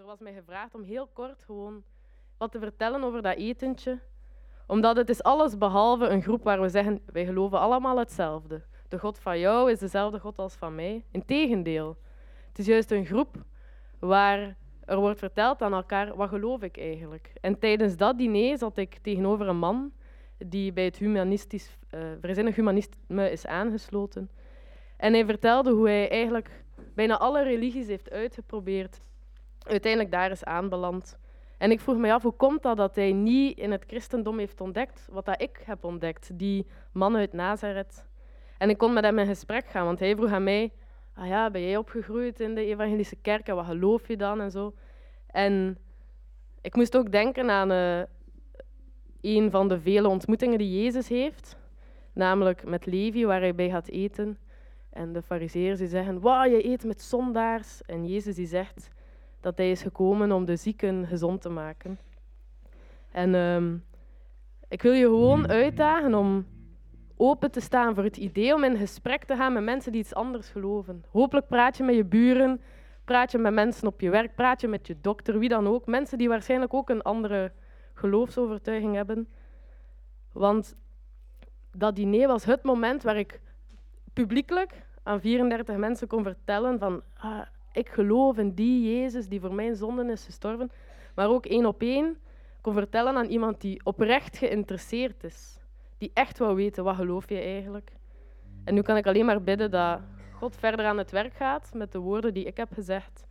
er was mij gevraagd om heel kort gewoon wat te vertellen over dat etentje. Omdat het is alles behalve een groep waar we zeggen, wij geloven allemaal hetzelfde. De God van jou is dezelfde God als van mij. Integendeel. Het is juist een groep waar er wordt verteld aan elkaar, wat geloof ik eigenlijk? En tijdens dat diner zat ik tegenover een man die bij het humanistisch, uh, vrijzinnig humanisme is aangesloten. En hij vertelde hoe hij eigenlijk bijna alle religies heeft uitgeprobeerd, uiteindelijk daar is aanbeland. En ik vroeg me af, hoe komt dat dat hij niet in het christendom heeft ontdekt wat dat ik heb ontdekt, die man uit Nazareth. En ik kon met hem in gesprek gaan, want hij vroeg aan mij, ah ja, ben jij opgegroeid in de evangelische kerk en wat geloof je dan en zo. En ik moest ook denken aan uh, een van de vele ontmoetingen die Jezus heeft, namelijk met Levi, waar hij bij gaat eten. En de fariseërs die zeggen, wauw, je eet met zondaars. En Jezus die zegt dat hij is gekomen om de zieken gezond te maken. En ehm, ik wil je gewoon uitdagen om open te staan voor het idee om in gesprek te gaan met mensen die iets anders geloven. Hopelijk praat je met je buren, praat je met mensen op je werk, praat je met je dokter, wie dan ook. Mensen die waarschijnlijk ook een andere geloofsovertuiging hebben. Want dat diner was het moment waar ik publiekelijk aan 34 mensen kon vertellen van ah, ik geloof in die Jezus die voor mijn zonden is gestorven. Maar ook één op één kon vertellen aan iemand die oprecht geïnteresseerd is. Die echt wou weten, wat geloof je eigenlijk? En nu kan ik alleen maar bidden dat God verder aan het werk gaat met de woorden die ik heb gezegd.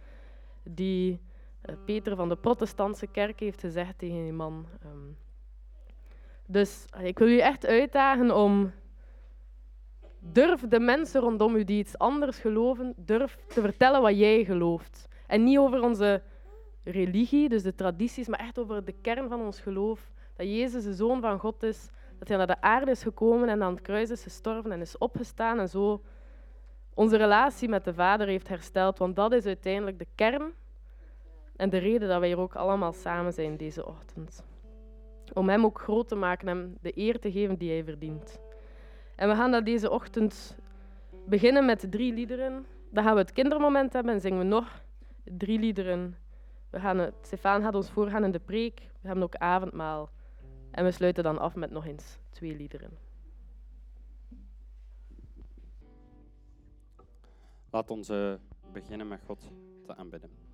Die eh, Peter van de protestantse kerk heeft gezegd tegen die man. Ehm, dus ik wil u echt uitdagen om durf de mensen rondom u die iets anders geloven, durf te vertellen wat jij gelooft. En niet over onze religie, dus de tradities, maar echt over de kern van ons geloof. Dat Jezus de Zoon van God is, dat hij naar de aarde is gekomen en aan het kruis is gestorven en is opgestaan en zo onze relatie met de Vader heeft hersteld. Want dat is uiteindelijk de kern en de reden dat wij hier ook allemaal samen zijn deze ochtend. Om Hem ook groot te maken en de eer te geven die Hij verdient. En we gaan dat deze ochtend beginnen met drie liederen. Dan gaan we het kindermoment hebben en zingen we nog drie liederen. We gaan het, Stefan gaat ons voorgaan in de preek. We hebben ook avondmaal. En we sluiten dan af met nog eens twee liederen. Laat ons uh, beginnen met God te aanbidden.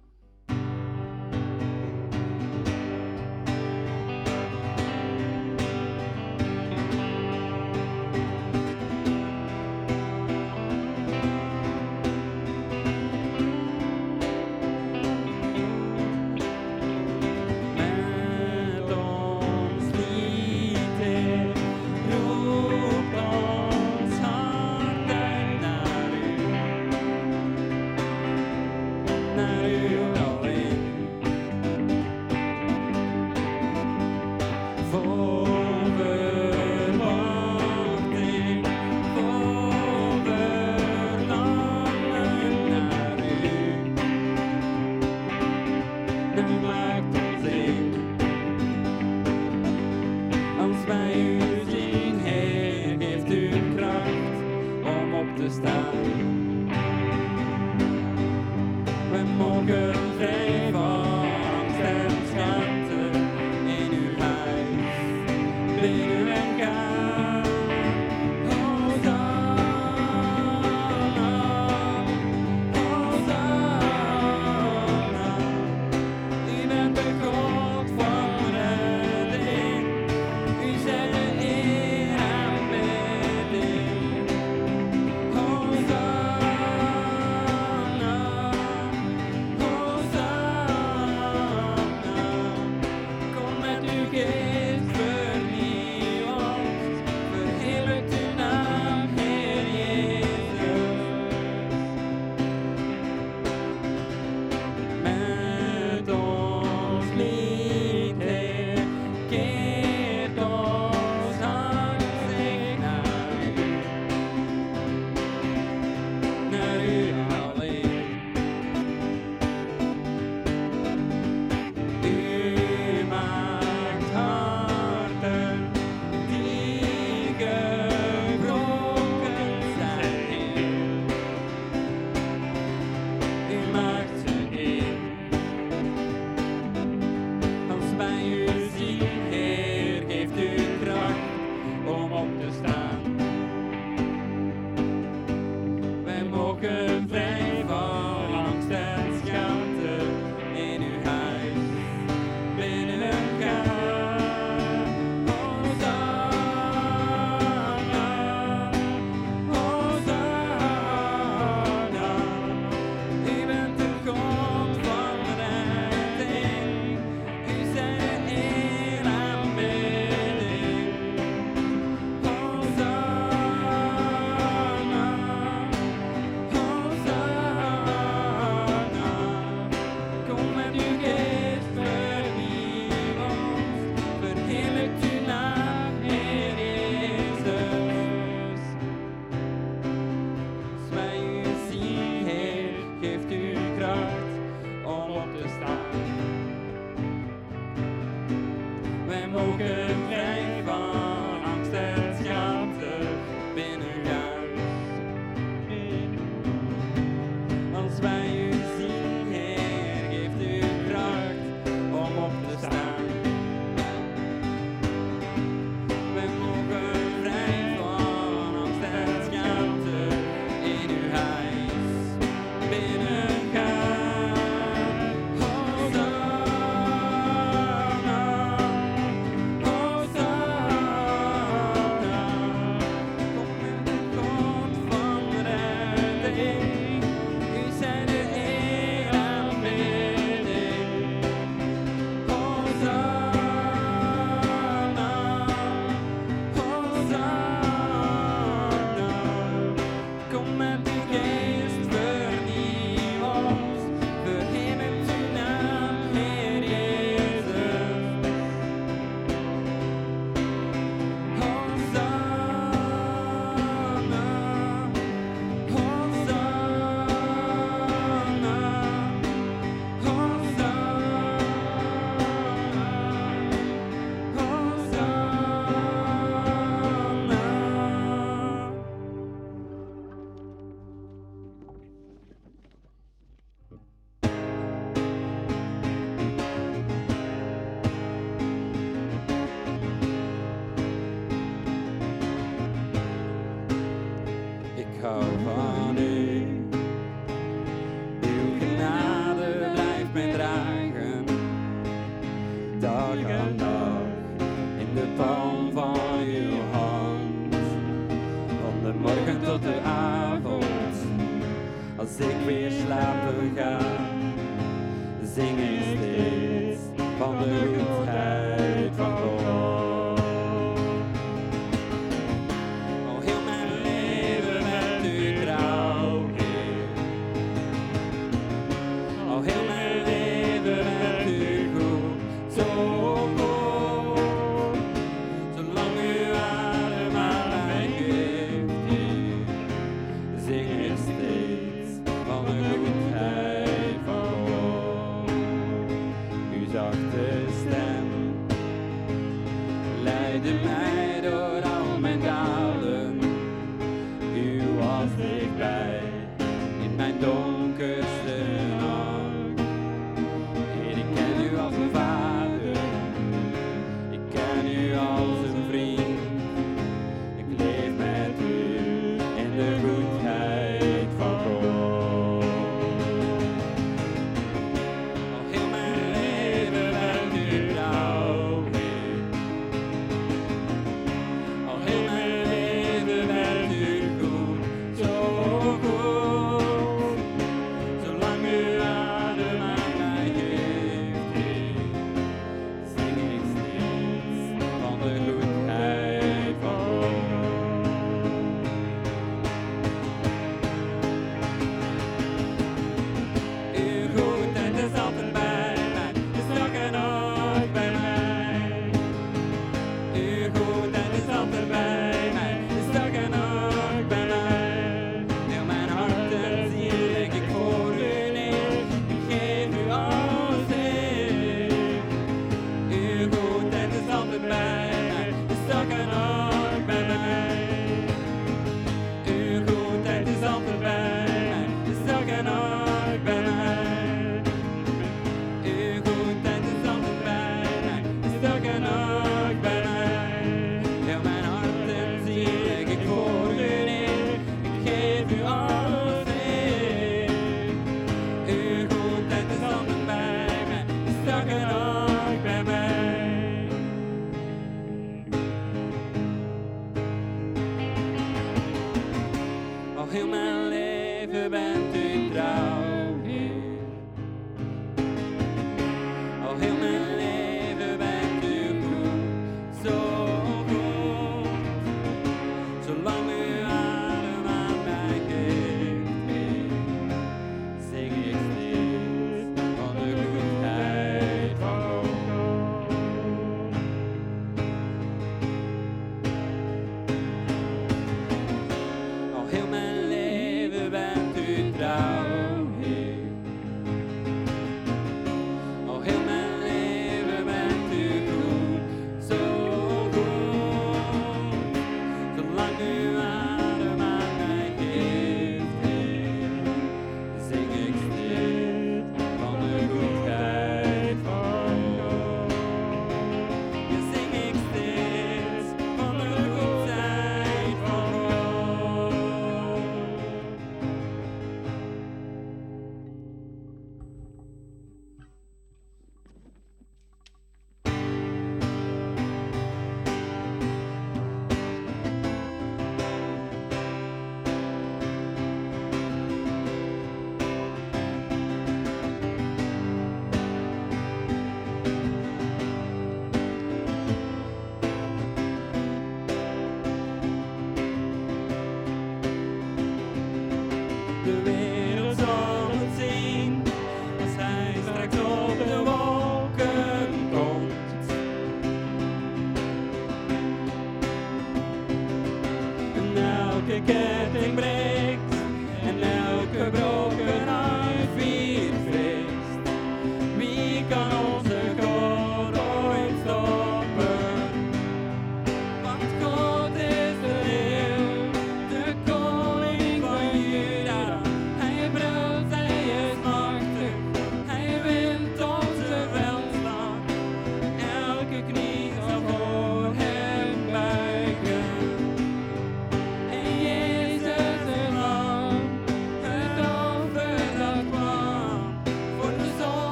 profeta breve.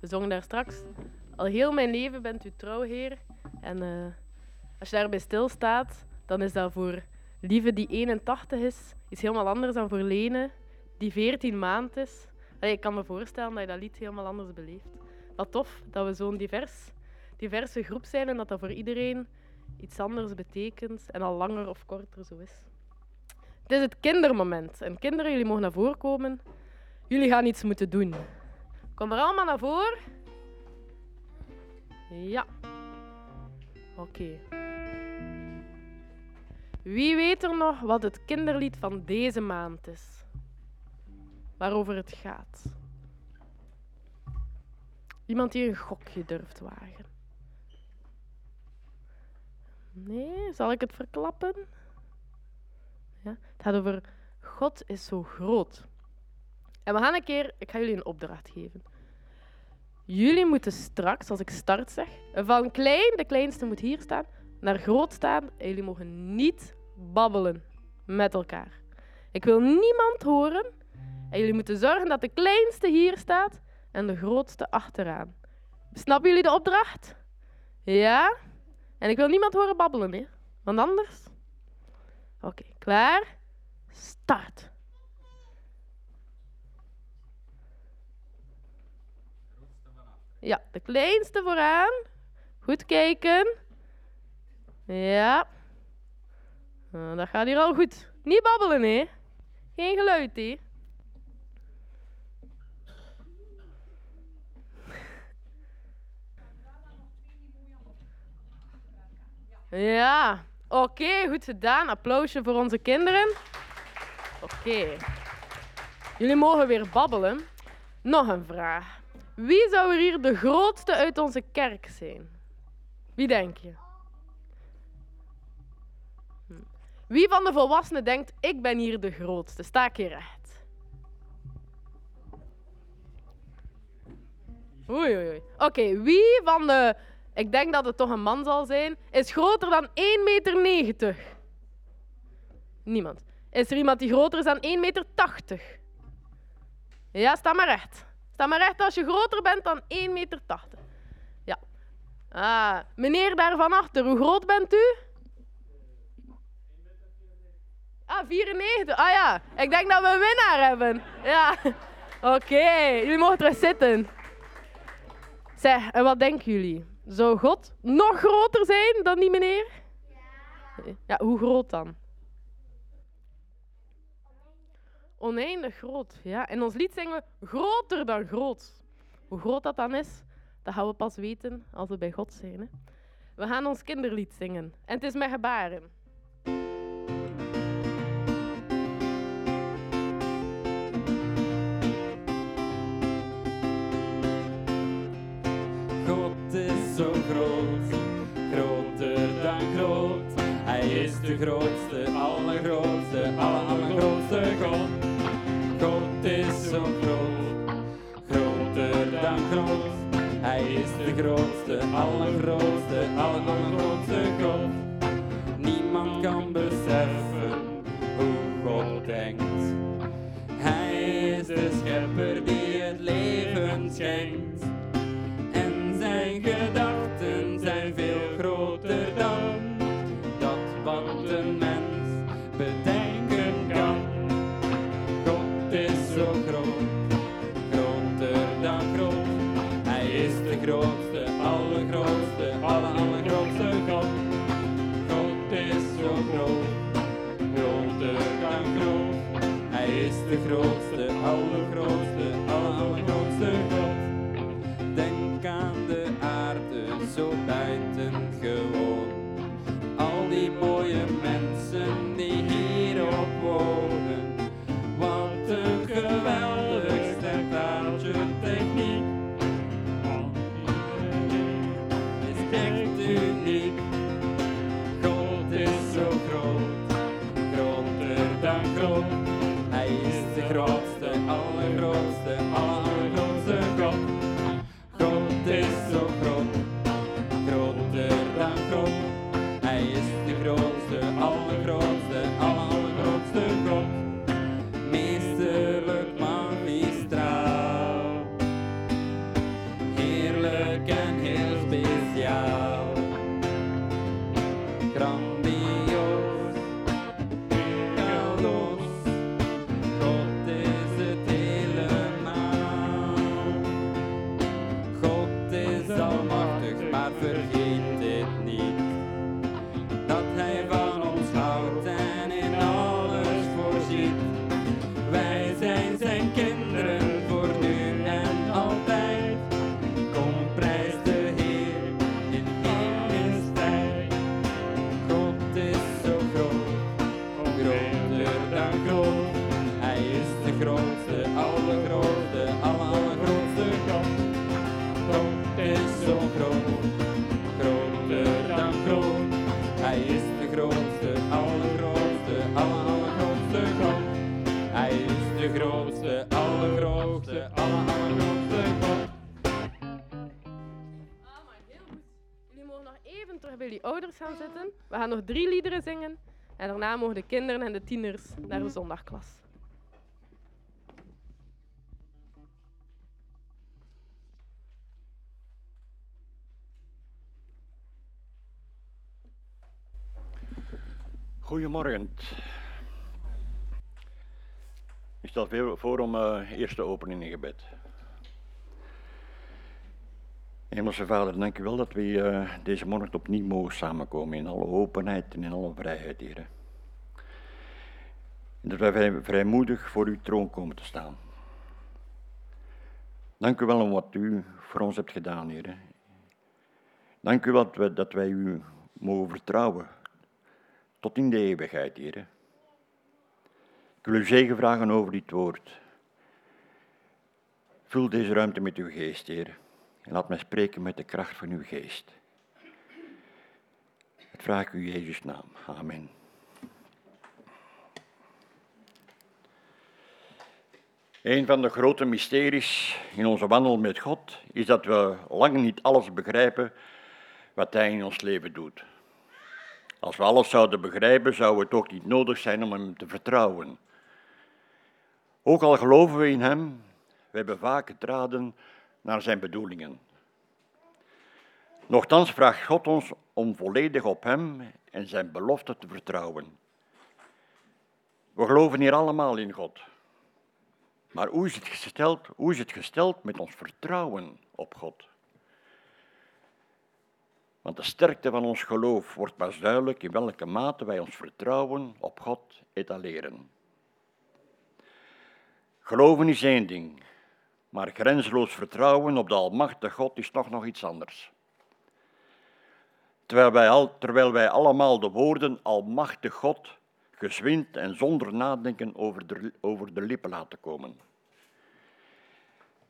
We zongen daar straks. Al heel mijn leven bent u trouw, Heer. En eh, als je daarbij stilstaat, dan is dat voor Lieve die 81 is, iets helemaal anders dan voor Lene die 14 maand is. Allee, ik kan me voorstellen dat je dat lied helemaal anders beleeft. Wat tof dat we zo'n divers, diverse groep zijn en dat dat voor iedereen iets anders betekent en al langer of korter zo is. Het is het kindermoment. En kinderen, jullie mogen naar voren komen. Jullie gaan iets moeten doen. Kom er allemaal naar voren. Ja. Oké. Wie weet er nog wat het kinderlied van deze maand is? Waarover het gaat? Iemand die een gokje durft wagen? Nee, zal ik het verklappen? Ja, het gaat over God is zo groot. En we gaan een keer, ik ga jullie een opdracht geven. Jullie moeten straks, als ik start zeg, van klein, de kleinste moet hier staan, naar groot staan. En jullie mogen niet babbelen met elkaar. Ik wil niemand horen. En jullie moeten zorgen dat de kleinste hier staat en de grootste achteraan. Snappen jullie de opdracht? Ja? En ik wil niemand horen babbelen, hè? Want anders. Oké, klaar? Start. Ja, de kleinste vooraan. Goed kijken. Ja. Nou, dat gaat hier al goed. Niet babbelen, hè? Geen geluid, hè? Ja, oké, goed gedaan. Applausje voor onze kinderen. Oké. Jullie mogen weer babbelen. Nog een vraag. Wie zou er hier de grootste uit onze kerk zijn? Wie denk je? Hm. Wie van de volwassenen denkt, ik ben hier de grootste? Sta ik hier recht? Oei, oei, oei. Oké, wie van de, ik denk dat het toch een man zal zijn, is groter dan 1,90 meter? Niemand. Is er iemand die groter is dan 1,80 meter? Ja, sta maar recht. Sta maar recht als je groter bent dan 1,80 meter. Ja. Ah, meneer daar van achter, hoe groot bent u? Ah, 94. Ah ja, ik denk dat we een winnaar hebben. Ja. Oké, jullie mogen terug zitten. Zeg, en wat denken jullie? Zou God nog groter zijn dan die meneer? Ja. Ja, hoe groot dan? Oneindig groot. Ja. In ons lied zingen we groter dan groot. Hoe groot dat dan is, dat gaan we pas weten als we bij God zijn. Hè. We gaan ons kinderlied zingen. En het is met gebaren. God is zo groot, groter dan groot. Hij is de grootste, allergrootste, aller, allergrootste God. God is zo groot, groter dan groot. Hij is de grootste, allergrootste, aller, allergrootste God. Niemand kan beseffen hoe God denkt. Hij is de schepper die het leven schenkt. Is bij jullie ouders gaan zitten. We gaan nog drie liederen zingen. En daarna mogen de kinderen en de tieners naar de zondagklas. Goedemorgen. Ik stel voor om uh, eerst te openen in gebed. Hemelse Vader, dank u wel dat we uh, deze morgen opnieuw mogen samenkomen in alle openheid en in alle vrijheid, Heer. En dat wij vrij- vrijmoedig voor uw troon komen te staan. Dank u wel om wat u voor ons hebt gedaan, Heer. Dank u wel dat wij, dat wij u mogen vertrouwen tot in de eeuwigheid, Heer. Ik wil u zegen vragen over dit woord. Vul deze ruimte met uw geest, Heer. En laat mij spreken met de kracht van uw geest. Het vraag ik u Jezus' naam. Amen. Een van de grote mysteries in onze wandel met God is dat we lang niet alles begrijpen wat Hij in ons leven doet. Als we alles zouden begrijpen, zou het ook niet nodig zijn om Hem te vertrouwen. Ook al geloven we in Hem, we hebben vaak getraden naar Zijn bedoelingen. Nochtans vraagt God ons om volledig op Hem en Zijn belofte te vertrouwen. We geloven hier allemaal in God. Maar hoe is het gesteld, hoe is het gesteld met ons vertrouwen op God? Want de sterkte van ons geloof wordt pas duidelijk in welke mate wij ons vertrouwen op God etaleren. Geloven is één ding, maar grenzeloos vertrouwen op de Almachtige God is nog nog iets anders. Terwijl wij, al, terwijl wij allemaal de woorden Almachtig God gezwind en zonder nadenken over de, over de lippen laten komen.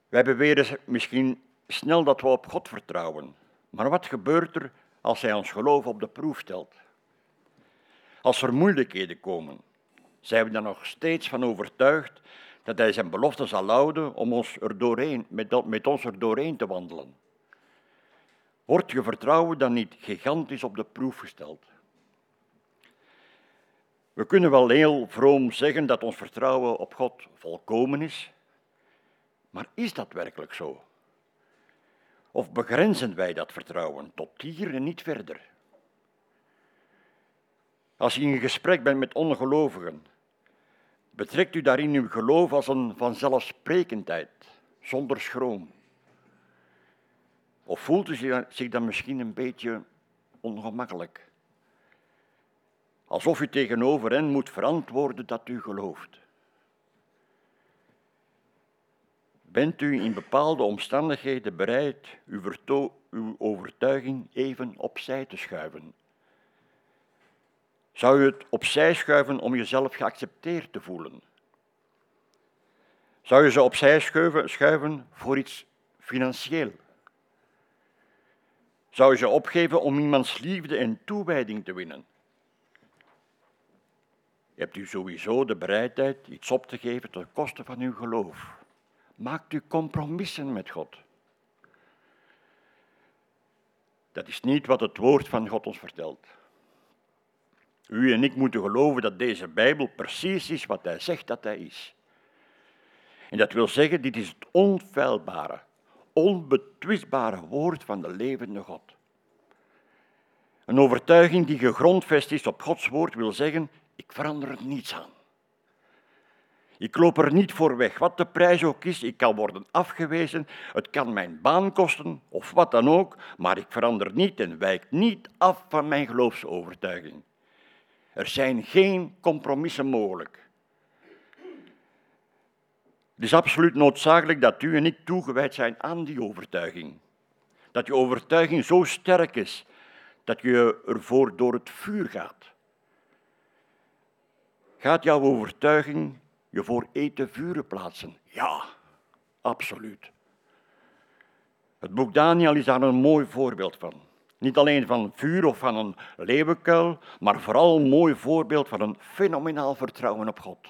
Wij beweren misschien snel dat we op God vertrouwen, maar wat gebeurt er als Hij ons geloof op de proef stelt? Als er moeilijkheden komen, zijn we dan nog steeds van overtuigd dat Hij zijn belofte zal houden om ons er doorheen, met, met ons er doorheen te wandelen? Wordt je vertrouwen dan niet gigantisch op de proef gesteld? We kunnen wel heel vroom zeggen dat ons vertrouwen op God volkomen is, maar is dat werkelijk zo? Of begrenzen wij dat vertrouwen tot hier en niet verder? Als je in gesprek bent met ongelovigen, betrekt u daarin uw geloof als een vanzelfsprekendheid, zonder schroom. Of voelt u zich dan misschien een beetje ongemakkelijk? Alsof u tegenover hen moet verantwoorden dat u gelooft. Bent u in bepaalde omstandigheden bereid uw, uw overtuiging even opzij te schuiven? Zou u het opzij schuiven om jezelf geaccepteerd te voelen? Zou je ze opzij schuiven voor iets financieel? Zou je ze opgeven om iemands liefde en toewijding te winnen? Hebt u sowieso de bereidheid iets op te geven ten koste van uw geloof? Maakt u compromissen met God? Dat is niet wat het woord van God ons vertelt. U en ik moeten geloven dat deze Bijbel precies is wat hij zegt dat hij is. En dat wil zeggen, dit is het onfeilbare, onbetwistbare woord van de levende God. Een overtuiging die gegrondvest is op Gods woord wil zeggen, ik verander er niets aan. Ik loop er niet voor weg, wat de prijs ook is. Ik kan worden afgewezen, het kan mijn baan kosten of wat dan ook, maar ik verander niet en wijk niet af van mijn geloofsovertuiging. Er zijn geen compromissen mogelijk. Het is absoluut noodzakelijk dat u en ik toegewijd zijn aan die overtuiging. Dat je overtuiging zo sterk is dat je ervoor door het vuur gaat. Gaat jouw overtuiging je voor eten vuren plaatsen? Ja, absoluut. Het boek Daniel is daar een mooi voorbeeld van. Niet alleen van vuur of van een leeuwenkuil, maar vooral een mooi voorbeeld van een fenomenaal vertrouwen op God.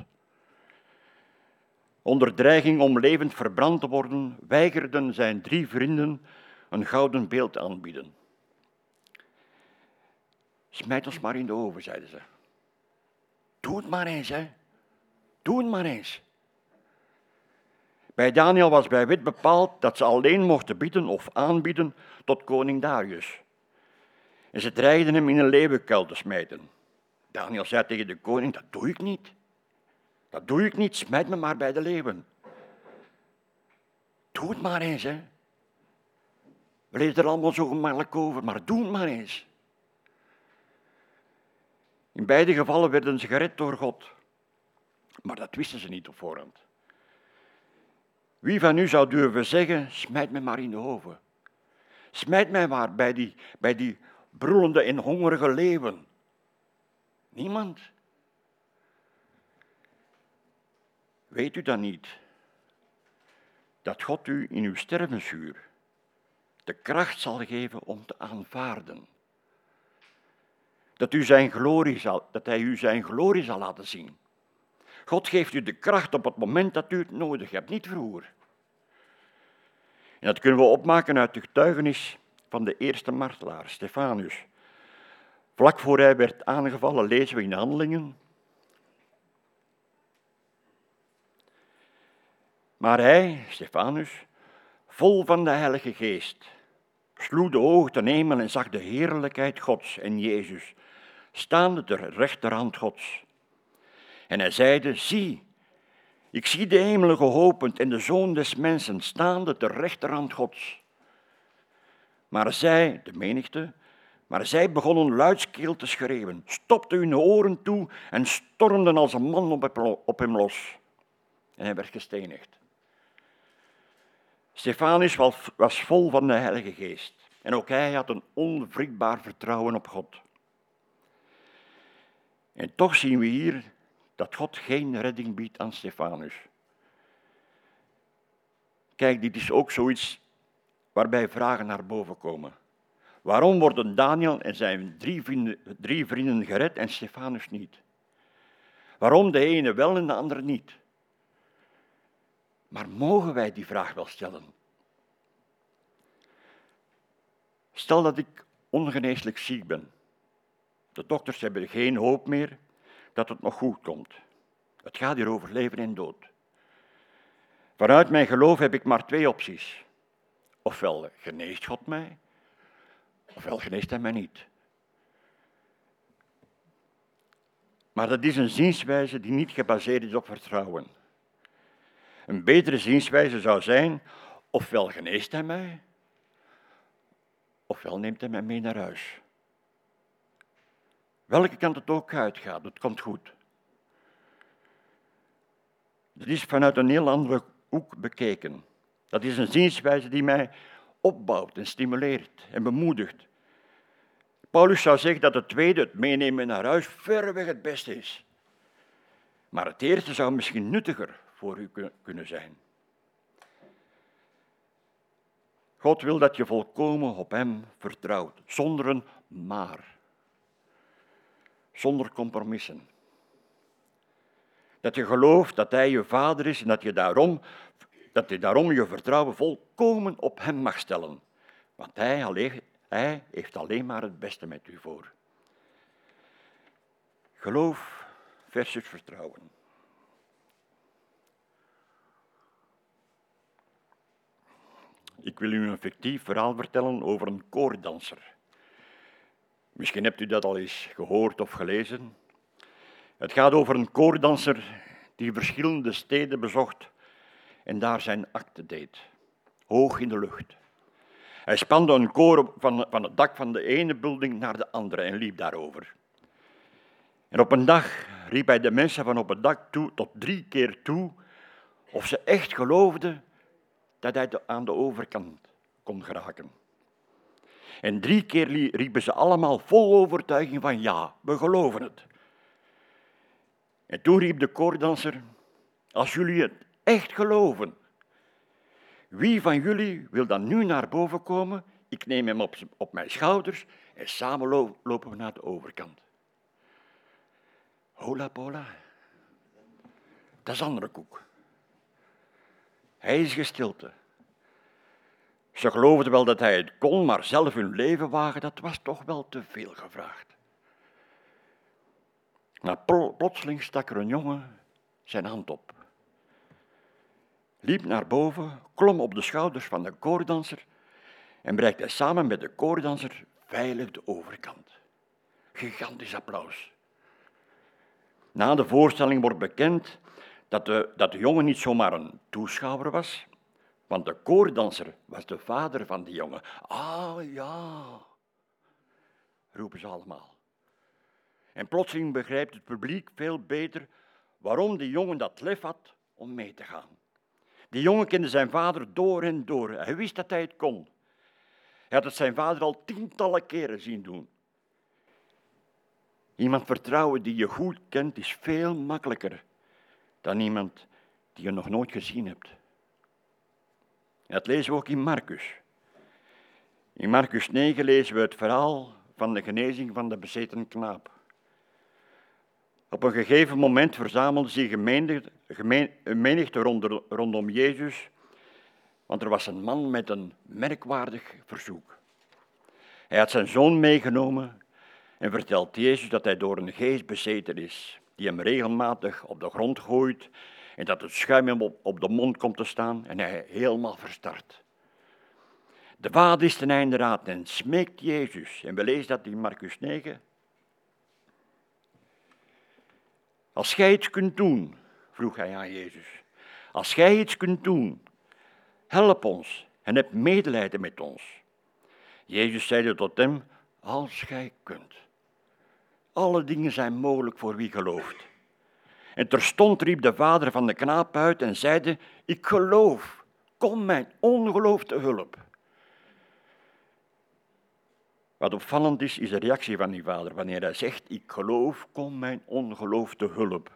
Onder dreiging om levend verbrand te worden, weigerden zijn drie vrienden een gouden beeld aanbieden. Smijt ons maar in de oven, zeiden ze. Doe het maar eens, hè. Doe het maar eens. Bij Daniel was bij wet bepaald dat ze alleen mochten bieden of aanbieden tot koning Darius. En ze dreigden hem in een leeuwenkuil te smijten. Daniel zei tegen de koning, dat doe ik niet. Dat doe ik niet, smijt me maar bij de leeuwen. Doe het maar eens, hè. We lezen er allemaal zo gemakkelijk over, maar doe het maar eens. In beide gevallen werden ze gered door God. Maar dat wisten ze niet op voorhand. Wie van u zou durven zeggen, smijt me maar in de oven. Smijt mij maar bij die, bij die broelende en hongerige leeuwen. Niemand. Weet u dan niet dat God u in uw stervensuur de kracht zal geven om te aanvaarden. Dat, u zijn glorie zal, dat hij u zijn glorie zal laten zien. God geeft u de kracht op het moment dat u het nodig hebt, niet vroeger. En dat kunnen we opmaken uit de getuigenis van de eerste martelaar, Stefanus. Vlak voor hij werd aangevallen, lezen we in Handelingen. Maar hij, Stefanus, vol van de Heilige Geest, sloeg de ogen ten hemel en zag de heerlijkheid Gods en Jezus, staande ter rechterhand Gods. En hij zeide, zie, ik zie de hemelen geopend en de Zoon des Mensen staande ter rechterhand Gods. Maar zij, de menigte, maar zij begonnen luidskeel te schreeuwen, stopten hun oren toe en stormden als een man op hem los. En hij werd gestenigd. Stefanus was vol van de Heilige Geest en ook hij had een onwrikbaar vertrouwen op God. En toch zien we hier dat God geen redding biedt aan Stefanus. Kijk, dit is ook zoiets waarbij vragen naar boven komen. Waarom worden Daniel en zijn drie vrienden, drie vrienden gered en Stefanus niet? Waarom de ene wel en de andere niet? Maar mogen wij die vraag wel stellen? Stel dat ik ongeneeslijk ziek ben. De dokters hebben geen hoop meer dat het nog goed komt. Het gaat hier over leven en dood. Vanuit mijn geloof heb ik maar twee opties. Ofwel geneest God mij, ofwel geneest hij mij niet. Maar dat is een zienswijze die niet gebaseerd is op vertrouwen. Een betere zienswijze zou zijn, ofwel geneest hij mij, ofwel neemt hij mij mee naar huis. Welke kant het ook uitgaat, het komt goed. Dat is vanuit een heel andere hoek bekeken. Dat is een zienswijze die mij opbouwt en stimuleert en bemoedigt. Paulus zou zeggen dat het tweede, het meenemen naar huis, verreweg het beste is. Maar het eerste zou misschien nuttiger voor u kunnen zijn. God wil dat je volkomen op Hem vertrouwt, zonder een maar, zonder compromissen. Dat je gelooft dat Hij je vader is en dat je daarom, dat je, daarom je vertrouwen volkomen op Hem mag stellen. Want hij, alleen, hij heeft alleen maar het beste met u voor. Geloof versus vertrouwen. Ik wil u een fictief verhaal vertellen over een koordanser. Misschien hebt u dat al eens gehoord of gelezen. Het gaat over een koordanser die verschillende steden bezocht en daar zijn akte deed, hoog in de lucht. Hij spande een koor van, van het dak van de ene building naar de andere en liep daarover. En op een dag riep hij de mensen van op het dak toe, tot drie keer toe, of ze echt geloofden dat hij aan de overkant kon geraken. En drie keer riepen ze allemaal vol overtuiging van ja, we geloven het. En toen riep de koordanser, als jullie het echt geloven, wie van jullie wil dan nu naar boven komen? Ik neem hem op, op mijn schouders en samen lopen we naar de overkant. Hola pola. Dat is andere koek. Hij is gestilte. Ze geloofden wel dat hij het kon, maar zelf hun leven wagen, dat was toch wel te veel gevraagd. Maar plotseling stak er een jongen zijn hand op. Liep naar boven, klom op de schouders van de koordanser en bereikte samen met de koordanser veilig de overkant. Gigantisch applaus. Na de voorstelling wordt bekend dat de, dat de jongen niet zomaar een toeschouwer was, want de koordanser was de vader van die jongen. Ah ja, roepen ze allemaal. En plotseling begrijpt het publiek veel beter waarom die jongen dat lef had om mee te gaan. Die jongen kende zijn vader door en door. Hij wist dat hij het kon. Hij had het zijn vader al tientallen keren zien doen. Iemand vertrouwen die je goed kent is veel makkelijker dan iemand die je nog nooit gezien hebt. Dat lezen we ook in Marcus. In Marcus 9 lezen we het verhaal van de genezing van de bezeten knaap. Op een gegeven moment verzamelde zich een menigte, rondom Jezus, want er was een man met een merkwaardig verzoek. Hij had zijn zoon meegenomen en vertelt Jezus dat hij door een geest bezeten is, die hem regelmatig op de grond gooit en dat het schuim hem op, op de mond komt te staan en hij helemaal verstart. De vader is ten einde raad en smeekt Jezus, en we lezen dat in Marcus 9. Als gij iets kunt doen, vroeg hij aan Jezus, als gij iets kunt doen, help ons en heb medelijden met ons. Jezus zeide tot hem, als gij kunt. Alle dingen zijn mogelijk voor wie gelooft. En terstond riep de vader van de knaap uit en zeide, ik geloof, kom mijn ongeloof te hulp. Wat opvallend is, is de reactie van die vader. Wanneer hij zegt, ik geloof, kom mijn ongeloof te hulp.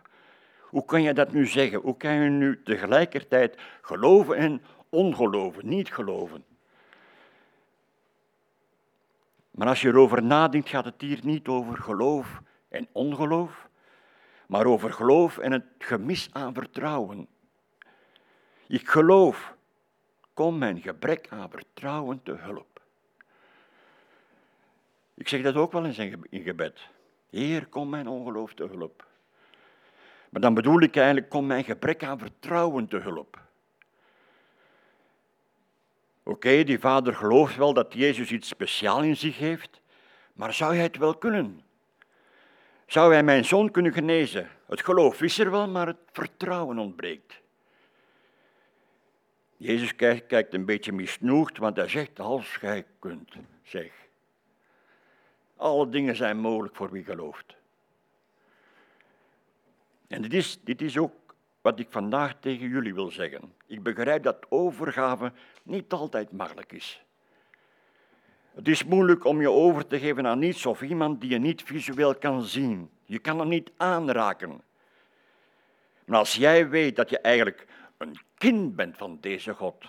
Hoe kan je dat nu zeggen? Hoe kan je nu tegelijkertijd geloven en ongeloven, niet geloven? Maar als je erover nadenkt, gaat het hier niet over geloof en ongeloof, maar over geloof en het gemis aan vertrouwen. Ik geloof, kom mijn gebrek aan vertrouwen te hulp. Ik zeg dat ook wel eens in gebed. Heer, kom mijn ongeloof te hulp. Maar dan bedoel ik eigenlijk, kom mijn gebrek aan vertrouwen te hulp. Oké, die vader gelooft wel dat Jezus iets speciaals in zich heeft, maar zou hij het wel kunnen? Zou hij mijn zoon kunnen genezen? Het geloof is er wel, maar het vertrouwen ontbreekt. Jezus kijkt een beetje misnoegd, want hij zegt, als gij kunt, zeg. Alle dingen zijn mogelijk voor wie gelooft. En dit is, dit is ook wat ik vandaag tegen jullie wil zeggen. Ik begrijp dat overgave niet altijd makkelijk is. Het is moeilijk om je over te geven aan iets of iemand die je niet visueel kan zien. Je kan hem niet aanraken. Maar als jij weet dat je eigenlijk een kind bent van deze God,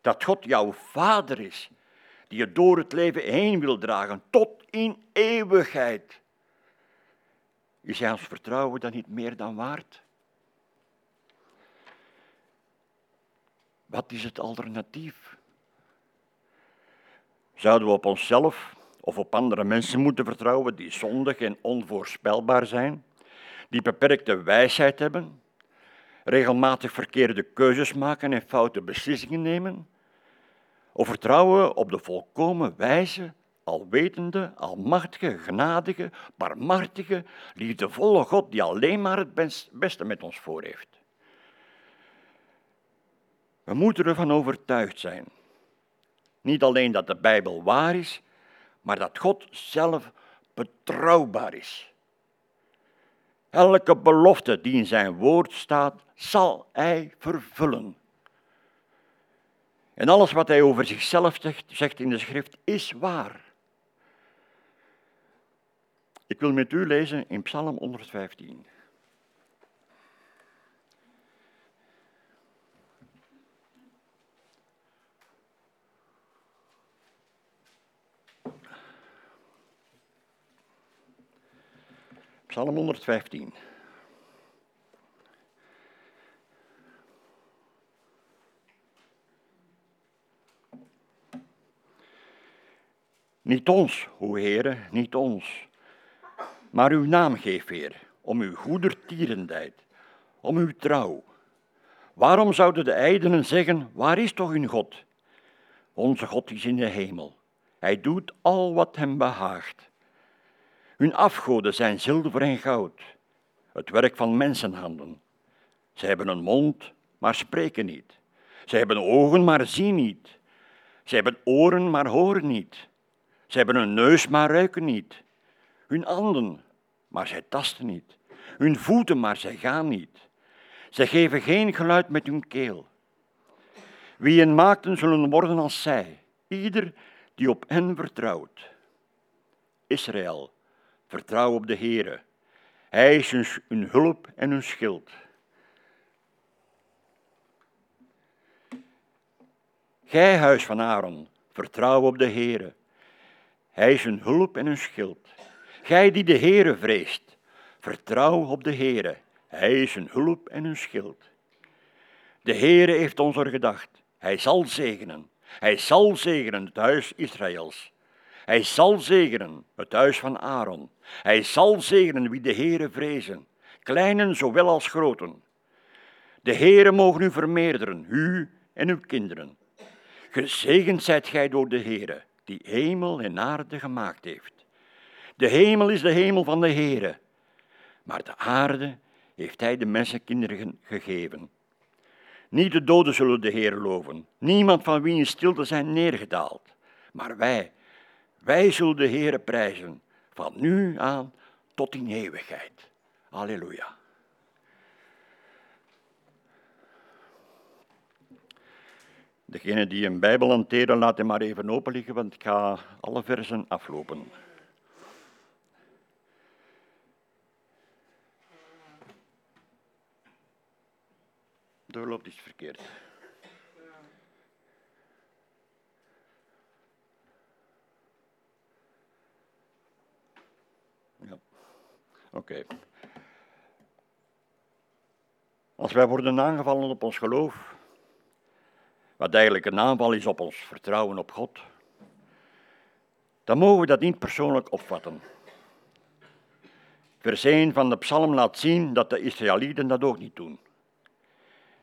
dat God jouw vader is, die je door het leven heen wil dragen, tot in eeuwigheid, is jij ons vertrouwen dan niet meer dan waard? Wat is het alternatief? Zouden we op onszelf of op andere mensen moeten vertrouwen die zondig en onvoorspelbaar zijn, die beperkte wijsheid hebben, regelmatig verkeerde keuzes maken en foute beslissingen nemen? Of vertrouwen op de volkomen wijze, alwetende, almachtige, genadige, barmhartige, liefdevolle God die alleen maar het beste met ons voor heeft? We moeten ervan overtuigd zijn. Niet alleen dat de Bijbel waar is, maar dat God zelf betrouwbaar is. Elke belofte die in zijn woord staat, zal hij vervullen. En alles wat hij over zichzelf zegt, zegt in de schrift, is waar. Ik wil met u lezen in Psalm 115. Psalm 115. Niet ons, o Heere, niet ons, maar uw naam geef, Heer, om uw goedertierenheid, om uw trouw. Waarom zouden de ijdelen zeggen, waar is toch uw God? Onze God is in de hemel. Hij doet al wat hem behaagt. Hun afgoden zijn zilver en goud, het werk van mensenhanden. Ze hebben een mond, maar spreken niet. Ze hebben ogen, maar zien niet. Ze hebben oren, maar horen niet. Ze hebben een neus, maar ruiken niet. Hun handen, maar zij tasten niet. Hun voeten, maar zij gaan niet. Zij geven geen geluid met hun keel. Wie hen maakten zullen worden als zij, ieder die op hen vertrouwt. Israël, vertrouw op de Heere. Hij is hun hulp en hun schild. Gij, huis van Aaron, vertrouw op de Heere. Hij is een hulp en een schild. Gij die de Heere vreest, vertrouw op de Heere. Hij is een hulp en een schild. De Heere heeft ons er gedacht. Hij zal zegenen. Hij zal zegenen het huis Israëls. Hij zal zegenen het huis van Aaron. Hij zal zegenen wie de Heere vrezen, kleinen zowel als groten. De Heere mogen u vermeerderen, u en uw kinderen. Gezegend zijt gij door de Heere, die hemel en aarde gemaakt heeft. De hemel is de hemel van de Heere, maar de aarde heeft hij de mensenkinderen gegeven. Niet de doden zullen de Heer loven, niemand van wie in stilte zijn neergedaald. Maar wij, wij zullen de Heer prijzen, van nu aan tot in eeuwigheid. Halleluja. Degene die een Bijbel hanteren, laat hem maar even open liggen, want ik ga alle versen aflopen. Doorloopt is verkeerd. Ja, oké. Als wij worden aangevallen op ons geloof, wat eigenlijk een aanval is op ons vertrouwen op God, dan mogen we dat niet persoonlijk opvatten. Vers 1 van de psalm laat zien dat de Israëlieten dat ook niet doen.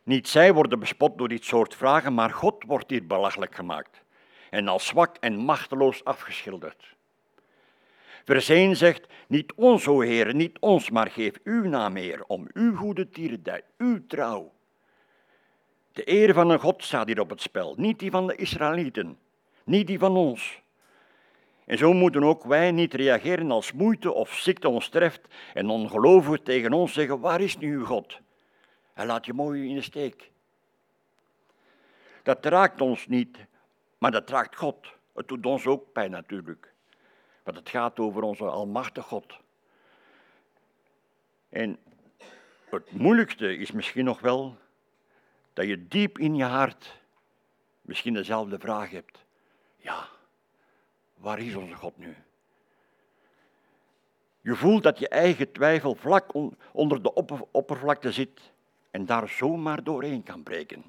Niet zij worden bespot door dit soort vragen, maar God wordt hier belachelijk gemaakt en als zwak en machteloos afgeschilderd. Vers 1 zegt, niet ons, o Heer, niet ons, maar geef uw naam, Heer, om uw goede tierenheid, uw trouw. De eer van een God staat hier op het spel, niet die van de Israëlieten, niet die van ons. En zo moeten ook wij niet reageren als moeite of ziekte ons treft en ongelovigen tegen ons zeggen, waar is nu uw God? Hij laat je mooi in de steek. Dat raakt ons niet, maar dat raakt God. Het doet ons ook pijn natuurlijk. Want het gaat over onze almachtige God. En het moeilijkste is misschien nog wel dat je diep in je hart misschien dezelfde vraag hebt. Ja, waar is onze God nu? Je voelt dat je eigen twijfel vlak onder de oppervlakte zit en daar zomaar doorheen kan breken.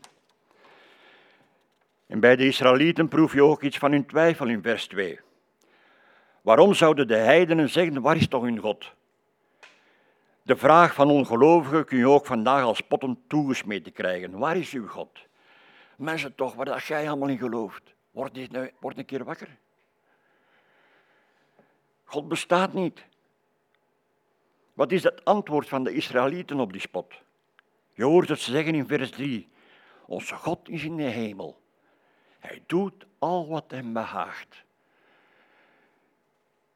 En bij de Israëlieten proef je ook iets van hun twijfel in vers 2. Waarom zouden de heidenen zeggen, waar is toch hun God? De vraag van ongelovigen kun je ook vandaag als potten toegesmeten krijgen. Waar is uw God? Mensen toch, waar dat jij allemaal in gelooft. Word, nou, word een keer wakker. God bestaat niet. Wat is het antwoord van de Israëlieten op die spot? Je hoort het zeggen in vers 3. Onze God is in de hemel. Hij doet al wat hem behaagt.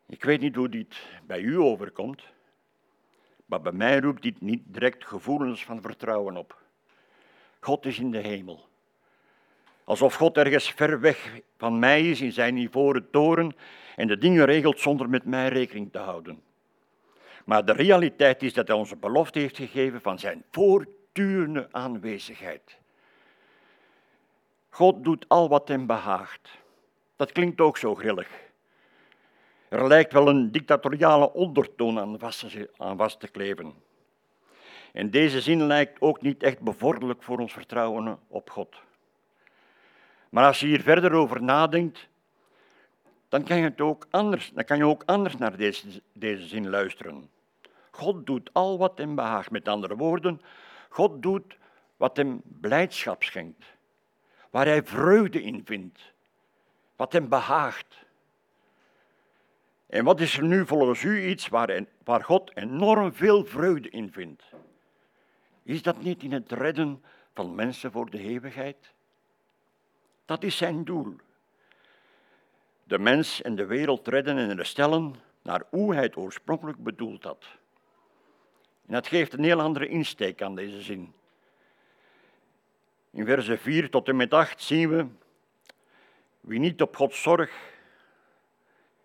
Ik weet niet hoe dit bij u overkomt, maar bij mij roept dit niet direct gevoelens van vertrouwen op. God is in de hemel. Alsof God ergens ver weg van mij is in zijn ivoren toren en de dingen regelt zonder met mij rekening te houden. Maar de realiteit is dat hij onze belofte heeft gegeven van zijn voortdurende aanwezigheid. God doet al wat hem behaagt. Dat klinkt ook zo grillig. Er lijkt wel een dictatoriale ondertoon aan vast, aan vast te kleven. En deze zin lijkt ook niet echt bevorderlijk voor ons vertrouwen op God. Maar als je hier verder over nadenkt, dan kan je, het ook anders, dan kan je ook anders naar deze, deze zin luisteren. God doet al wat hem behaagt. Met andere woorden, God doet wat hem blijdschap schenkt, waar hij vreugde in vindt, wat hem behaagt. En wat is er nu volgens u iets waar, waar God enorm veel vreugde in vindt? Is dat niet in het redden van mensen voor de eeuwigheid? Dat is zijn doel. De mens en de wereld redden en herstellen naar hoe hij het oorspronkelijk bedoeld had. En dat geeft een heel andere insteek aan deze zin. In verse 4 tot en met 8 zien we wie niet op Gods zorg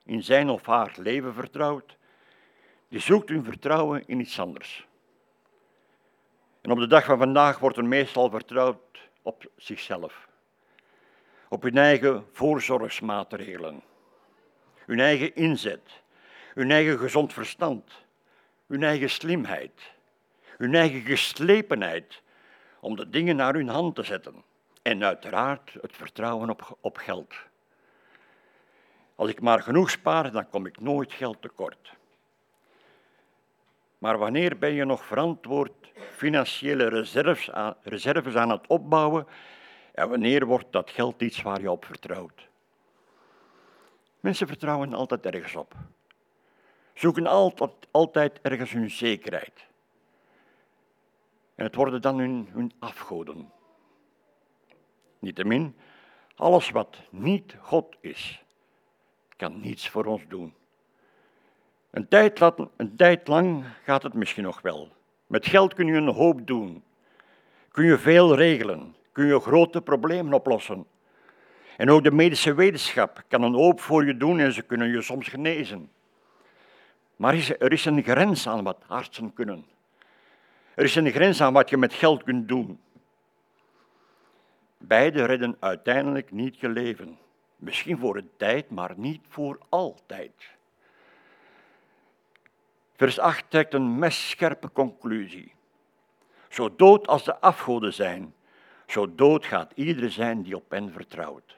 in zijn of haar leven vertrouwt, die zoekt hun vertrouwen in iets anders. En op de dag van vandaag wordt er meestal vertrouwd op zichzelf. op hun eigen voorzorgsmaatregelen, hun eigen inzet, hun eigen gezond verstand, hun eigen slimheid, hun eigen geslepenheid om de dingen naar hun hand te zetten. En uiteraard het vertrouwen op, op geld. Als ik maar genoeg spaar, dan kom ik nooit geld tekort. Maar wanneer ben je nog verantwoord financiële reserves aan, reserves aan het opbouwen en wanneer wordt dat geld iets waar je op vertrouwt? Mensen vertrouwen altijd ergens op. Zoeken altijd, altijd ergens hun zekerheid. En het worden dan hun, hun afgoden. Niettemin, alles wat niet God is, kan niets voor ons doen. Een tijd, een tijd lang gaat het misschien nog wel. Met geld kun je een hoop doen. Kun je veel regelen. Kun je grote problemen oplossen. En ook de medische wetenschap kan een hoop voor je doen en ze kunnen je soms genezen. Maar er is een grens aan wat artsen kunnen. Er is een grens aan wat je met geld kunt doen. Beide redden uiteindelijk niet je leven. Misschien voor een tijd, maar niet voor altijd. Vers 8 trekt een messcherpe conclusie. Zo dood als de afgoden zijn, zo dood gaat ieder zijn die op hen vertrouwt.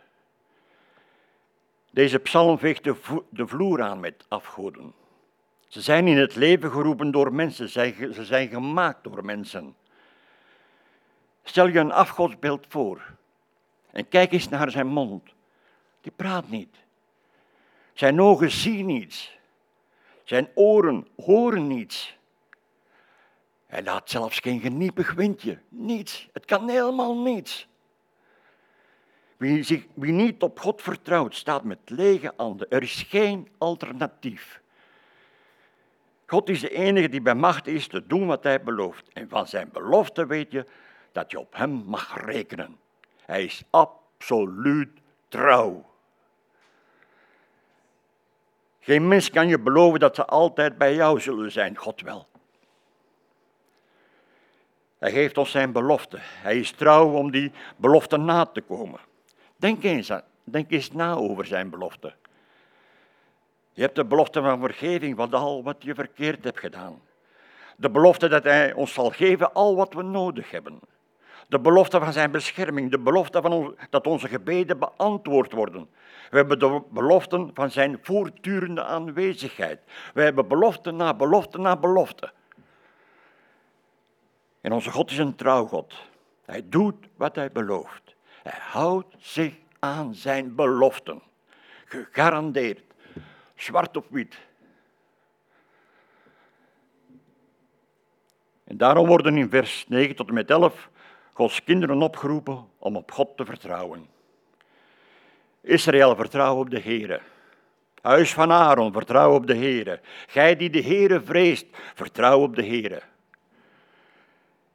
Deze psalm veegt de vloer aan met afgoden. Ze zijn in het leven geroepen door mensen, ze zijn gemaakt door mensen. Stel je een afgodsbeeld voor en kijk eens naar zijn mond. Die praat niet. Zijn ogen zien niets. Zijn oren horen niets. Hij laat zelfs geen geniepig windje. Niets. Het kan helemaal niets. Wie, zich, wie niet op God vertrouwt, staat met lege handen. Er is geen alternatief. God is de enige die bij macht is te doen wat hij belooft. En van zijn belofte weet je dat je op hem mag rekenen. Hij is absoluut trouw. Geen mens kan je beloven dat ze altijd bij jou zullen zijn, God wel. Hij geeft ons zijn belofte. Hij is trouw om die belofte na te komen. Denk eens, denk eens na over zijn belofte. Je hebt de belofte van vergeving van al wat je verkeerd hebt gedaan. De belofte dat Hij ons zal geven al wat we nodig hebben. De belofte van zijn bescherming, de belofte van dat onze gebeden beantwoord worden. We hebben de beloften van zijn voortdurende aanwezigheid. We hebben belofte na belofte na belofte. En onze God is een trouwgod. Hij doet wat hij belooft. Hij houdt zich aan zijn beloften. Gegarandeerd. Zwart op wit. En daarom worden in vers 9 tot en met 11 Gods kinderen opgeroepen om op God te vertrouwen. Israël, vertrouw op de Heere. Huis van Aaron, vertrouw op de Heere. Gij die de Heere vreest, vertrouw op de Heere.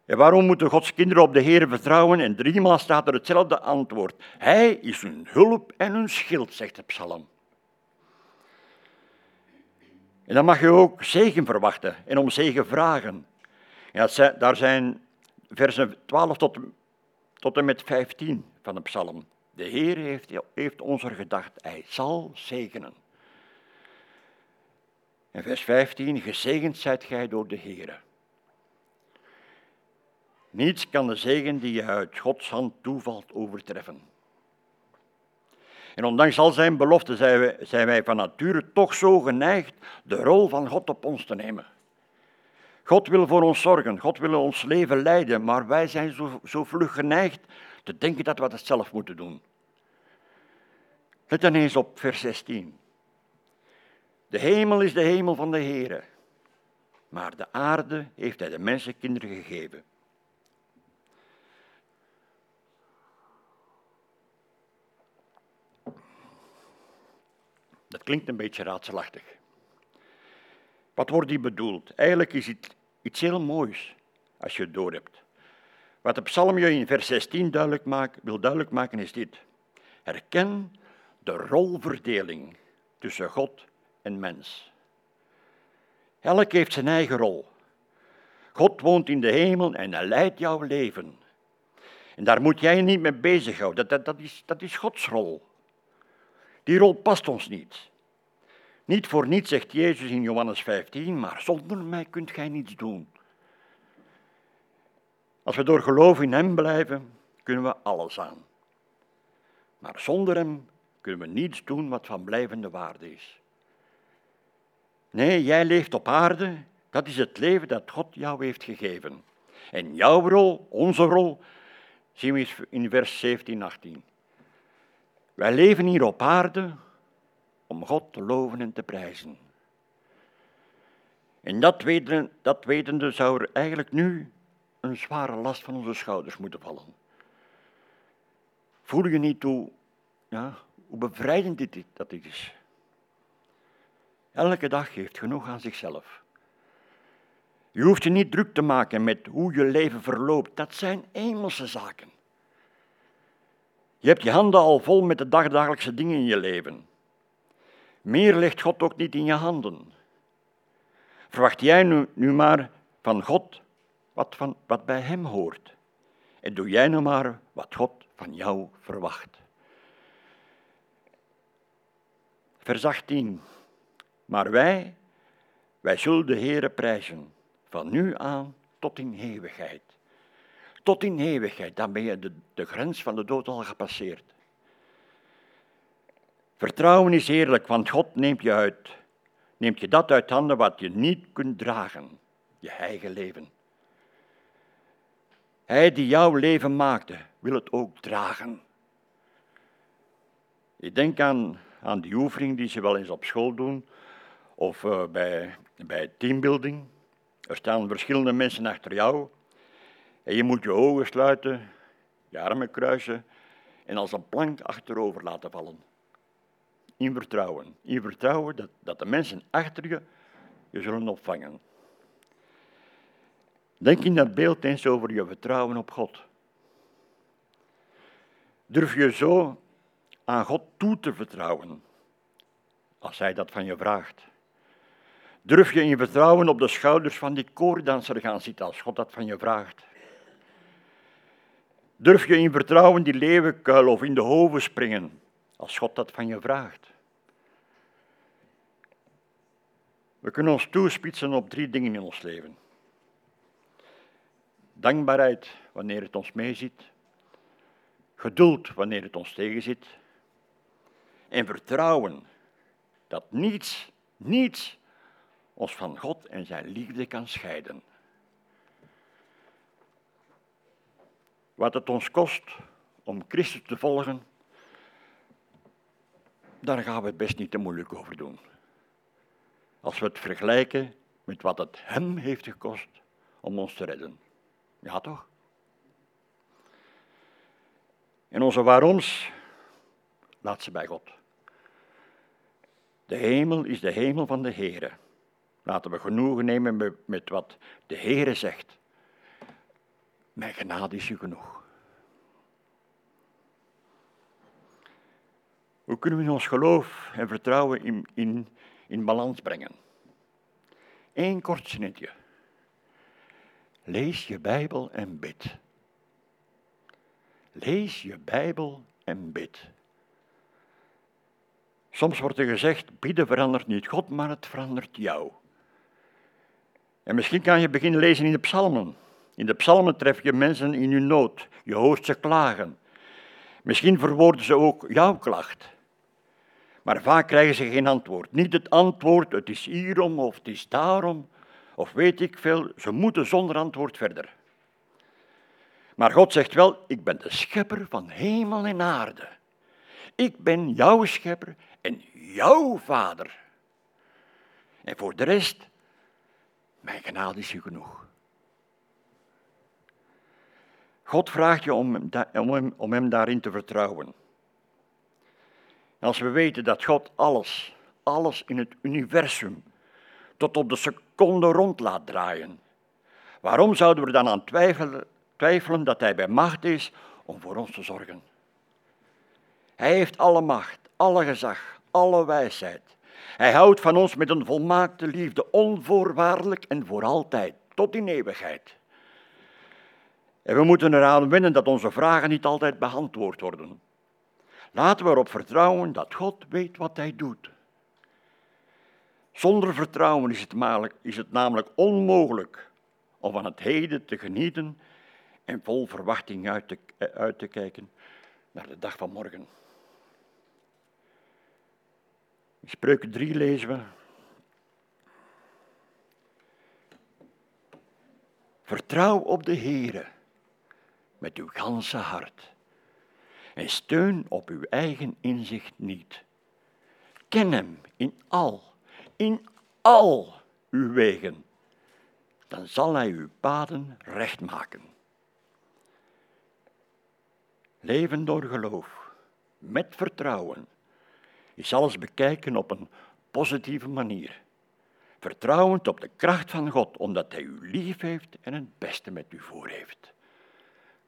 En waarom moeten Gods kinderen op de Heere vertrouwen? En driemaal staat er hetzelfde antwoord. Hij is hun hulp en hun schild, zegt de psalm. En dan mag je ook zegen verwachten en om zegen vragen. Ja, daar zijn versen 12 tot, tot en met 15 van de psalm. De Heer heeft, heeft ons er gedacht, hij zal zegenen. En vers 15, gezegend zijt gij door de Heer. Niets kan de zegen die je uit Gods hand toevalt overtreffen. En ondanks al zijn beloften zijn zijn wij van nature toch zo geneigd de rol van God op ons te nemen. God wil voor ons zorgen, God wil ons leven leiden, maar wij zijn zo, zo vlug geneigd te denken dat we dat zelf moeten doen. Let dan eens op vers 16. De hemel is de hemel van de Heere, maar de aarde heeft hij de mensenkinderen gegeven. Dat klinkt een beetje raadselachtig. Wat wordt hier bedoeld? Eigenlijk is het iets heel moois als je het doorhebt. Wat de psalm je in vers 16 duidelijk maakt, wil duidelijk maken is dit. Herken de rolverdeling tussen God en mens. Elk heeft zijn eigen rol. God woont in de hemel en hij leidt jouw leven. En daar moet jij niet mee bezighouden. Dat, dat, dat, is, dat is Gods rol. Die rol past ons niet. Niet voor niets zegt Jezus in Johannes 15, maar zonder mij kunt gij niets doen. Als we door geloof in Hem blijven, kunnen we alles aan. Maar zonder Hem kunnen we niets doen wat van blijvende waarde is. Nee, jij leeft op aarde, dat is het leven dat God jou heeft gegeven. En jouw rol, onze rol, zien we in vers 17, 18. Wij leven hier op aarde om God te loven en te prijzen. En dat, weten, dat wetende zou er eigenlijk nu een zware last van onze schouders moeten vallen. Voel je niet hoe, ja, bevrijdend dit, dat dit is? Elke dag geeft genoeg aan zichzelf. Je hoeft je niet druk te maken met hoe je leven verloopt. Dat zijn hemelse zaken. Je hebt je handen al vol met de dagdagelijkse dingen in je leven. Meer legt God ook niet in je handen. Verwacht jij nu, nu maar van God wat, van, wat bij Hem hoort. En doe jij nu maar wat God van jou verwacht. Vers 18. Maar wij, wij zullen de Heere prijzen, van nu aan tot in eeuwigheid. Tot in eeuwigheid, dan ben je de, de grens van de dood al gepasseerd. Vertrouwen is eerlijk, want God neemt je uit. Neemt je dat uit handen wat je niet kunt dragen, je eigen leven. Hij die jouw leven maakte, wil het ook dragen. Ik denk aan, aan die oefening die ze wel eens op school doen, of uh, bij, bij teambuilding. Er staan verschillende mensen achter jou en je moet je ogen sluiten, je armen kruisen en als een plank achterover laten vallen. In vertrouwen. In vertrouwen dat, dat de mensen achter je je zullen opvangen. Denk in dat beeld eens over je vertrouwen op God. Durf je zo aan God toe te vertrouwen, als Hij dat van je vraagt? Durf je in vertrouwen op de schouders van die koordanser gaan zitten, als God dat van je vraagt? Durf je in vertrouwen die leeuwenkuil of in de hoven springen, als God dat van je vraagt? We kunnen ons toespitsen op drie dingen in ons leven. Dankbaarheid wanneer het ons meeziet. Geduld wanneer het ons tegenzit. En vertrouwen dat niets, niets ons van God en zijn liefde kan scheiden. Wat het ons kost om Christus te volgen, daar gaan we het best niet te moeilijk over doen. Als we het vergelijken met wat het Hem heeft gekost om ons te redden. Ja, toch? En onze waaroms, laat ze bij God. De hemel is de hemel van de Heere. Laten we genoegen nemen met wat de Heere zegt. Mijn genade is u genoeg. Hoe kunnen we ons geloof en vertrouwen in, in, in balans brengen? Eén kort zinnetje. Lees je Bijbel en bid. Lees je Bijbel en bid. Soms wordt er gezegd, bidden verandert niet God, maar het verandert jou. En misschien kan je beginnen lezen in de psalmen. In de psalmen tref je mensen in hun nood. Je hoort ze klagen. Misschien verwoorden ze ook jouw klacht. Maar vaak krijgen ze geen antwoord. Niet het antwoord, het is hierom of het is daarom, of weet ik veel. Ze moeten zonder antwoord verder. Maar God zegt wel, ik ben de schepper van hemel en aarde. Ik ben jouw schepper en jouw vader. En voor de rest, mijn genade is u genoeg. God vraagt je om, hem, om hem daarin te vertrouwen. Als we weten dat God alles, alles in het universum tot op de seconde rond laat draaien, waarom zouden we dan aan twijfelen, twijfelen dat Hij bij macht is om voor ons te zorgen? Hij heeft alle macht, alle gezag, alle wijsheid. Hij houdt van ons met een volmaakte liefde, onvoorwaardelijk en voor altijd, tot in eeuwigheid. En we moeten eraan wennen dat onze vragen niet altijd beantwoord worden. Laten we erop vertrouwen dat God weet wat Hij doet. Zonder vertrouwen is het, namelijk, is het namelijk onmogelijk om van het heden te genieten en vol verwachting uit te, eh, uit te kijken naar de dag van morgen. In Spreuken 3 lezen we. Vertrouw op de Heere met uw ganse hart en steun op uw eigen inzicht niet. Ken hem in al, in al uw wegen, dan zal hij uw paden recht maken. Leven door geloof, met vertrouwen, is alles bekijken op een positieve manier. Vertrouwend op de kracht van God, omdat Hij u lief heeft en het beste met u voor heeft.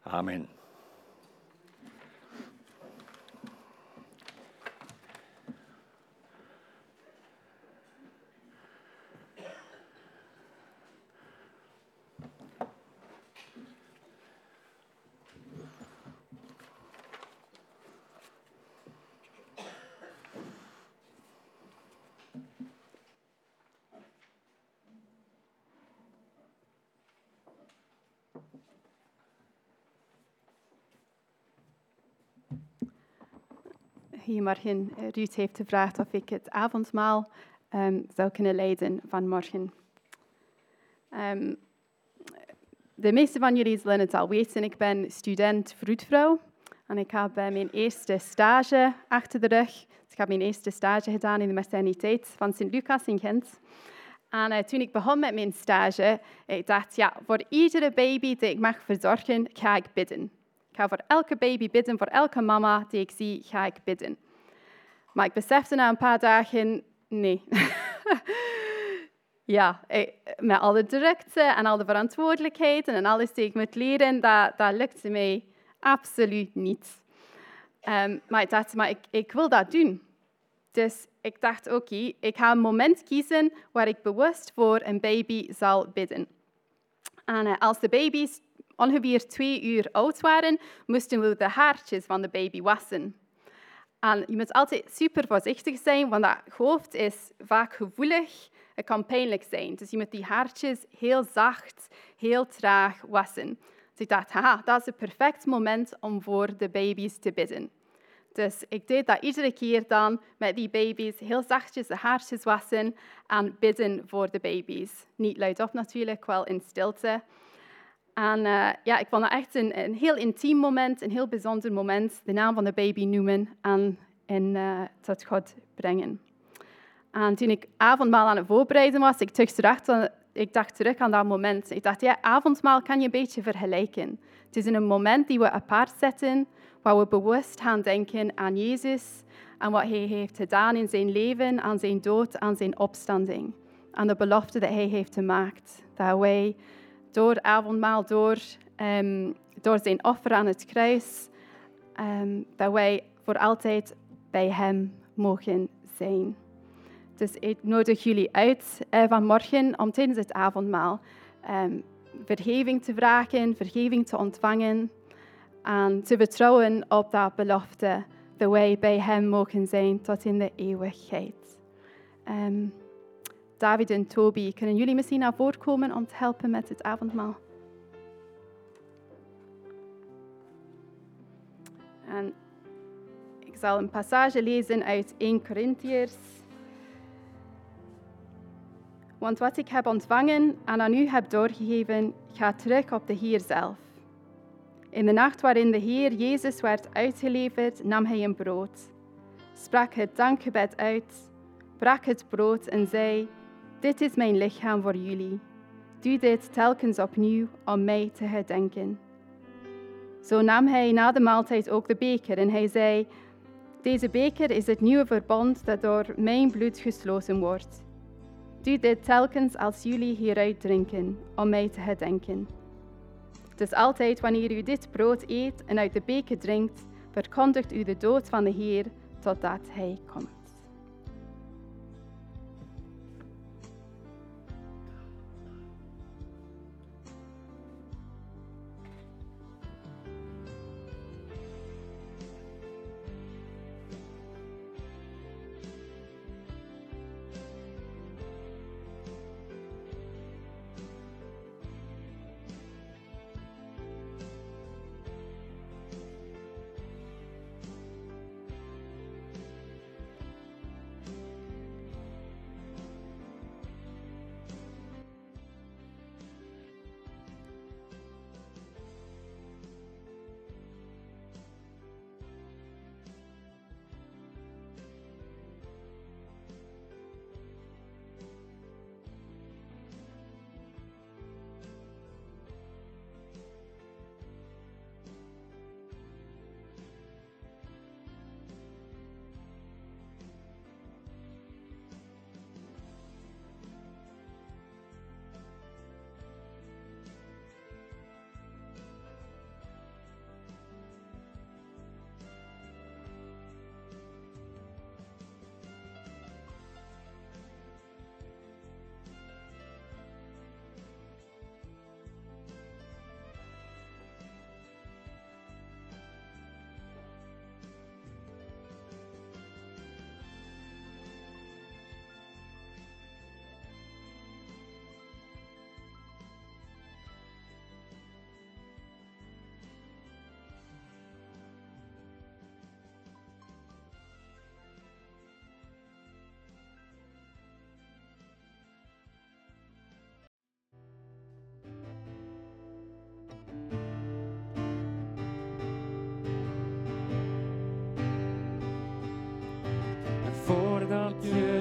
Amen. Goedemorgen. Eh, Ruud heeft gevraagd of ik het avondmaal ehm, zou kunnen leiden vanmorgen. Ehm, de meeste van jullie zullen het al weten. Ik ben student vroedvrouw. En ik heb eh, mijn eerste stage achter de rug. Dus ik heb mijn eerste stage gedaan in de materniteit van Sint-Lucas in Gent. En eh, toen ik begon met mijn stage, ik dacht, ja, voor iedere baby die ik mag verzorgen, ga ik bidden. Ik ga voor elke baby bidden, voor elke mama die ik zie, ga ik bidden. Maar ik besefte na een paar dagen, nee. ja, eh, met alle drukte en al de verantwoordelijkheden en alles die ik moet leren, dat, dat lukte mij absoluut niet. Ehm, maar ik dacht, maar ik, wil dat doen. Dus ik dacht, oké, ik ga een moment kiezen waar ik bewust voor een baby zal bidden. En eh, als de baby's ongeveer twee uur oud waren, moesten we de haartjes van de baby wassen. En je moet altijd super voorzichtig zijn, want dat hoofd is vaak gevoelig. Het kan pijnlijk zijn. Dus je moet die haartjes heel zacht, heel traag wassen. Dus ik dacht, haha, dat is het perfect moment om voor de baby's te bidden. Dus ik deed dat iedere keer dan met die baby's, heel zachtjes de haartjes wassen en bidden voor de baby's. Niet luidop natuurlijk, wel in stilte. En uh, ja, ik vond dat echt een, een, heel intiem moment, een heel bijzonder moment. De naam van de baby noemen en, en uh, tot God brengen. En toen ik avondmaal aan het voorbereiden was, ik, terug terug, ik dacht terug aan dat moment. Ik dacht, ja, avondmaal kan je een beetje vergelijken. Het is een moment die we apart zetten, waar we bewust gaan denken aan Jezus en wat Hij heeft gedaan in zijn leven, aan zijn dood, aan zijn opstanding. Aan de belofte dat Hij heeft gemaakt. Dat wij door avondmaal, door, um, door zijn offer aan het kruis, um, dat wij voor altijd bij Hem mogen zijn. Dus ik nodig jullie uit uh, vanmorgen om tijdens het avondmaal um, vergeving te vragen, vergeving te ontvangen en te vertrouwen op dat belofte dat wij bij Hem mogen zijn tot in de eeuwigheid. David en Toby, kunnen jullie misschien naar voren komen om te helpen met het avondmaal? En ik zal een passage lezen uit 1 Corinthiërs. Want wat ik heb ontvangen en aan u heb doorgegeven, gaat terug op de Heer zelf. In de nacht waarin de Heer Jezus werd uitgeleverd, nam hij een brood, sprak het dankgebed uit, brak het brood en zei: Dit is mijn lichaam voor jullie. Doe dit telkens opnieuw om mij te herdenken. Zo nam hij na de maaltijd ook de beker en hij zei: Deze beker is het nieuwe verbond dat door mijn bloed gesloten wordt. Doe dit telkens als jullie hieruit drinken, om mij te herdenken. Dus altijd wanneer u dit brood eet en uit de beker drinkt, verkondigt u de dood van de Heer totdat Hij komt.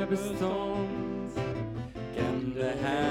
bestånd kan det här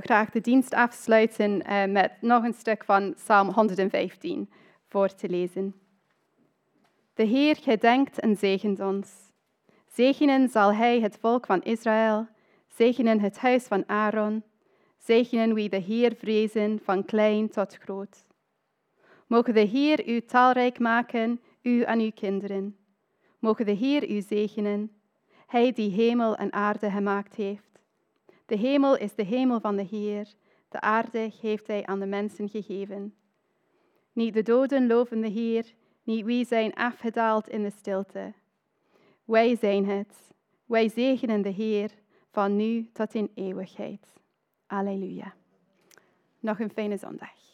graag de dienst afsluiten eh, met nog een stuk van Psalm 115 voor te lezen. De Heer gedenkt en zegent ons. Zegenen zal Hij het volk van Israël, zegenen het huis van Aaron, zegenen wie de Heer vrezen van klein tot groot. Mogen de Heer u talrijk maken, u en uw kinderen. Mogen de Heer u zegenen, Hij die hemel en aarde gemaakt heeft. De hemel is de hemel van de Heer, de aarde heeft Hij aan de mensen gegeven. Niet de doden loven de Heer, niet wie zijn afgedaald in de stilte. Wij zijn het, wij zegenen de Heer van nu tot in eeuwigheid. Alleluia. Nog een fijne zondag.